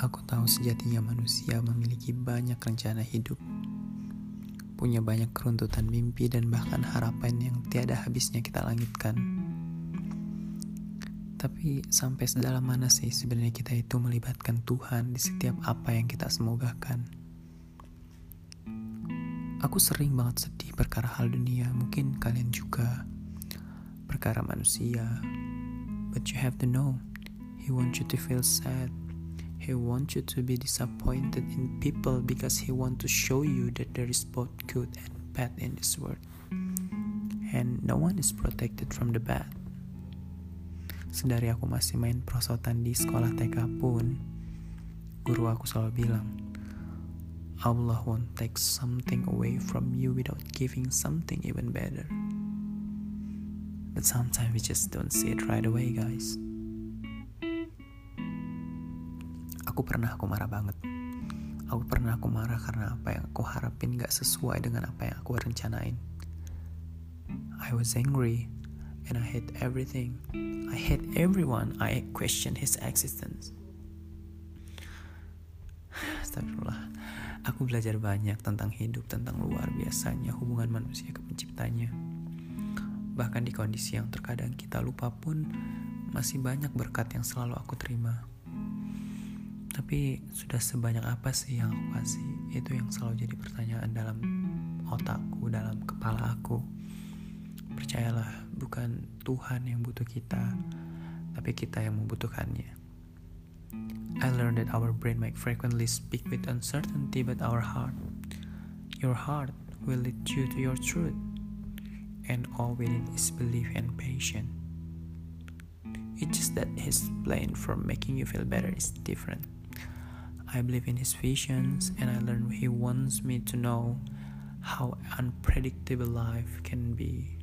Aku tahu sejatinya manusia memiliki banyak rencana hidup, punya banyak keruntutan mimpi dan bahkan harapan yang tiada habisnya kita langitkan. Tapi sampai sedalam mana sih sebenarnya kita itu melibatkan Tuhan di setiap apa yang kita semogakan? Aku sering banget sedih perkara hal dunia, mungkin kalian juga perkara manusia. But you have to know, He wants you to feel sad He wants you to be disappointed in people because he wants to show you that there is both good and bad in this world. And no one is protected from the bad. Sedari aku masih main prosotan di sekolah TK pun, guru aku selalu bilang, Allah won't take something away from you without giving something even better. But sometimes we just don't see it right away, guys. Aku pernah aku marah banget. Aku pernah aku marah karena apa yang aku harapin gak sesuai dengan apa yang aku rencanain. I was angry and I hate everything. I hate everyone. I question his existence. Astagfirullah. Aku belajar banyak tentang hidup, tentang luar biasanya hubungan manusia ke penciptanya. Bahkan di kondisi yang terkadang kita lupa pun, masih banyak berkat yang selalu aku terima. Tapi sudah sebanyak apa sih yang aku kasih? Itu yang selalu jadi pertanyaan dalam otakku, dalam kepala aku. Percayalah, bukan Tuhan yang butuh kita, tapi kita yang membutuhkannya. I learned that our brain might frequently speak with uncertainty, but our heart, your heart, will lead you to your truth. And all we need is belief and patience. It's just that his plan for making you feel better is different. I believe in his visions and I learn he wants me to know how unpredictable life can be.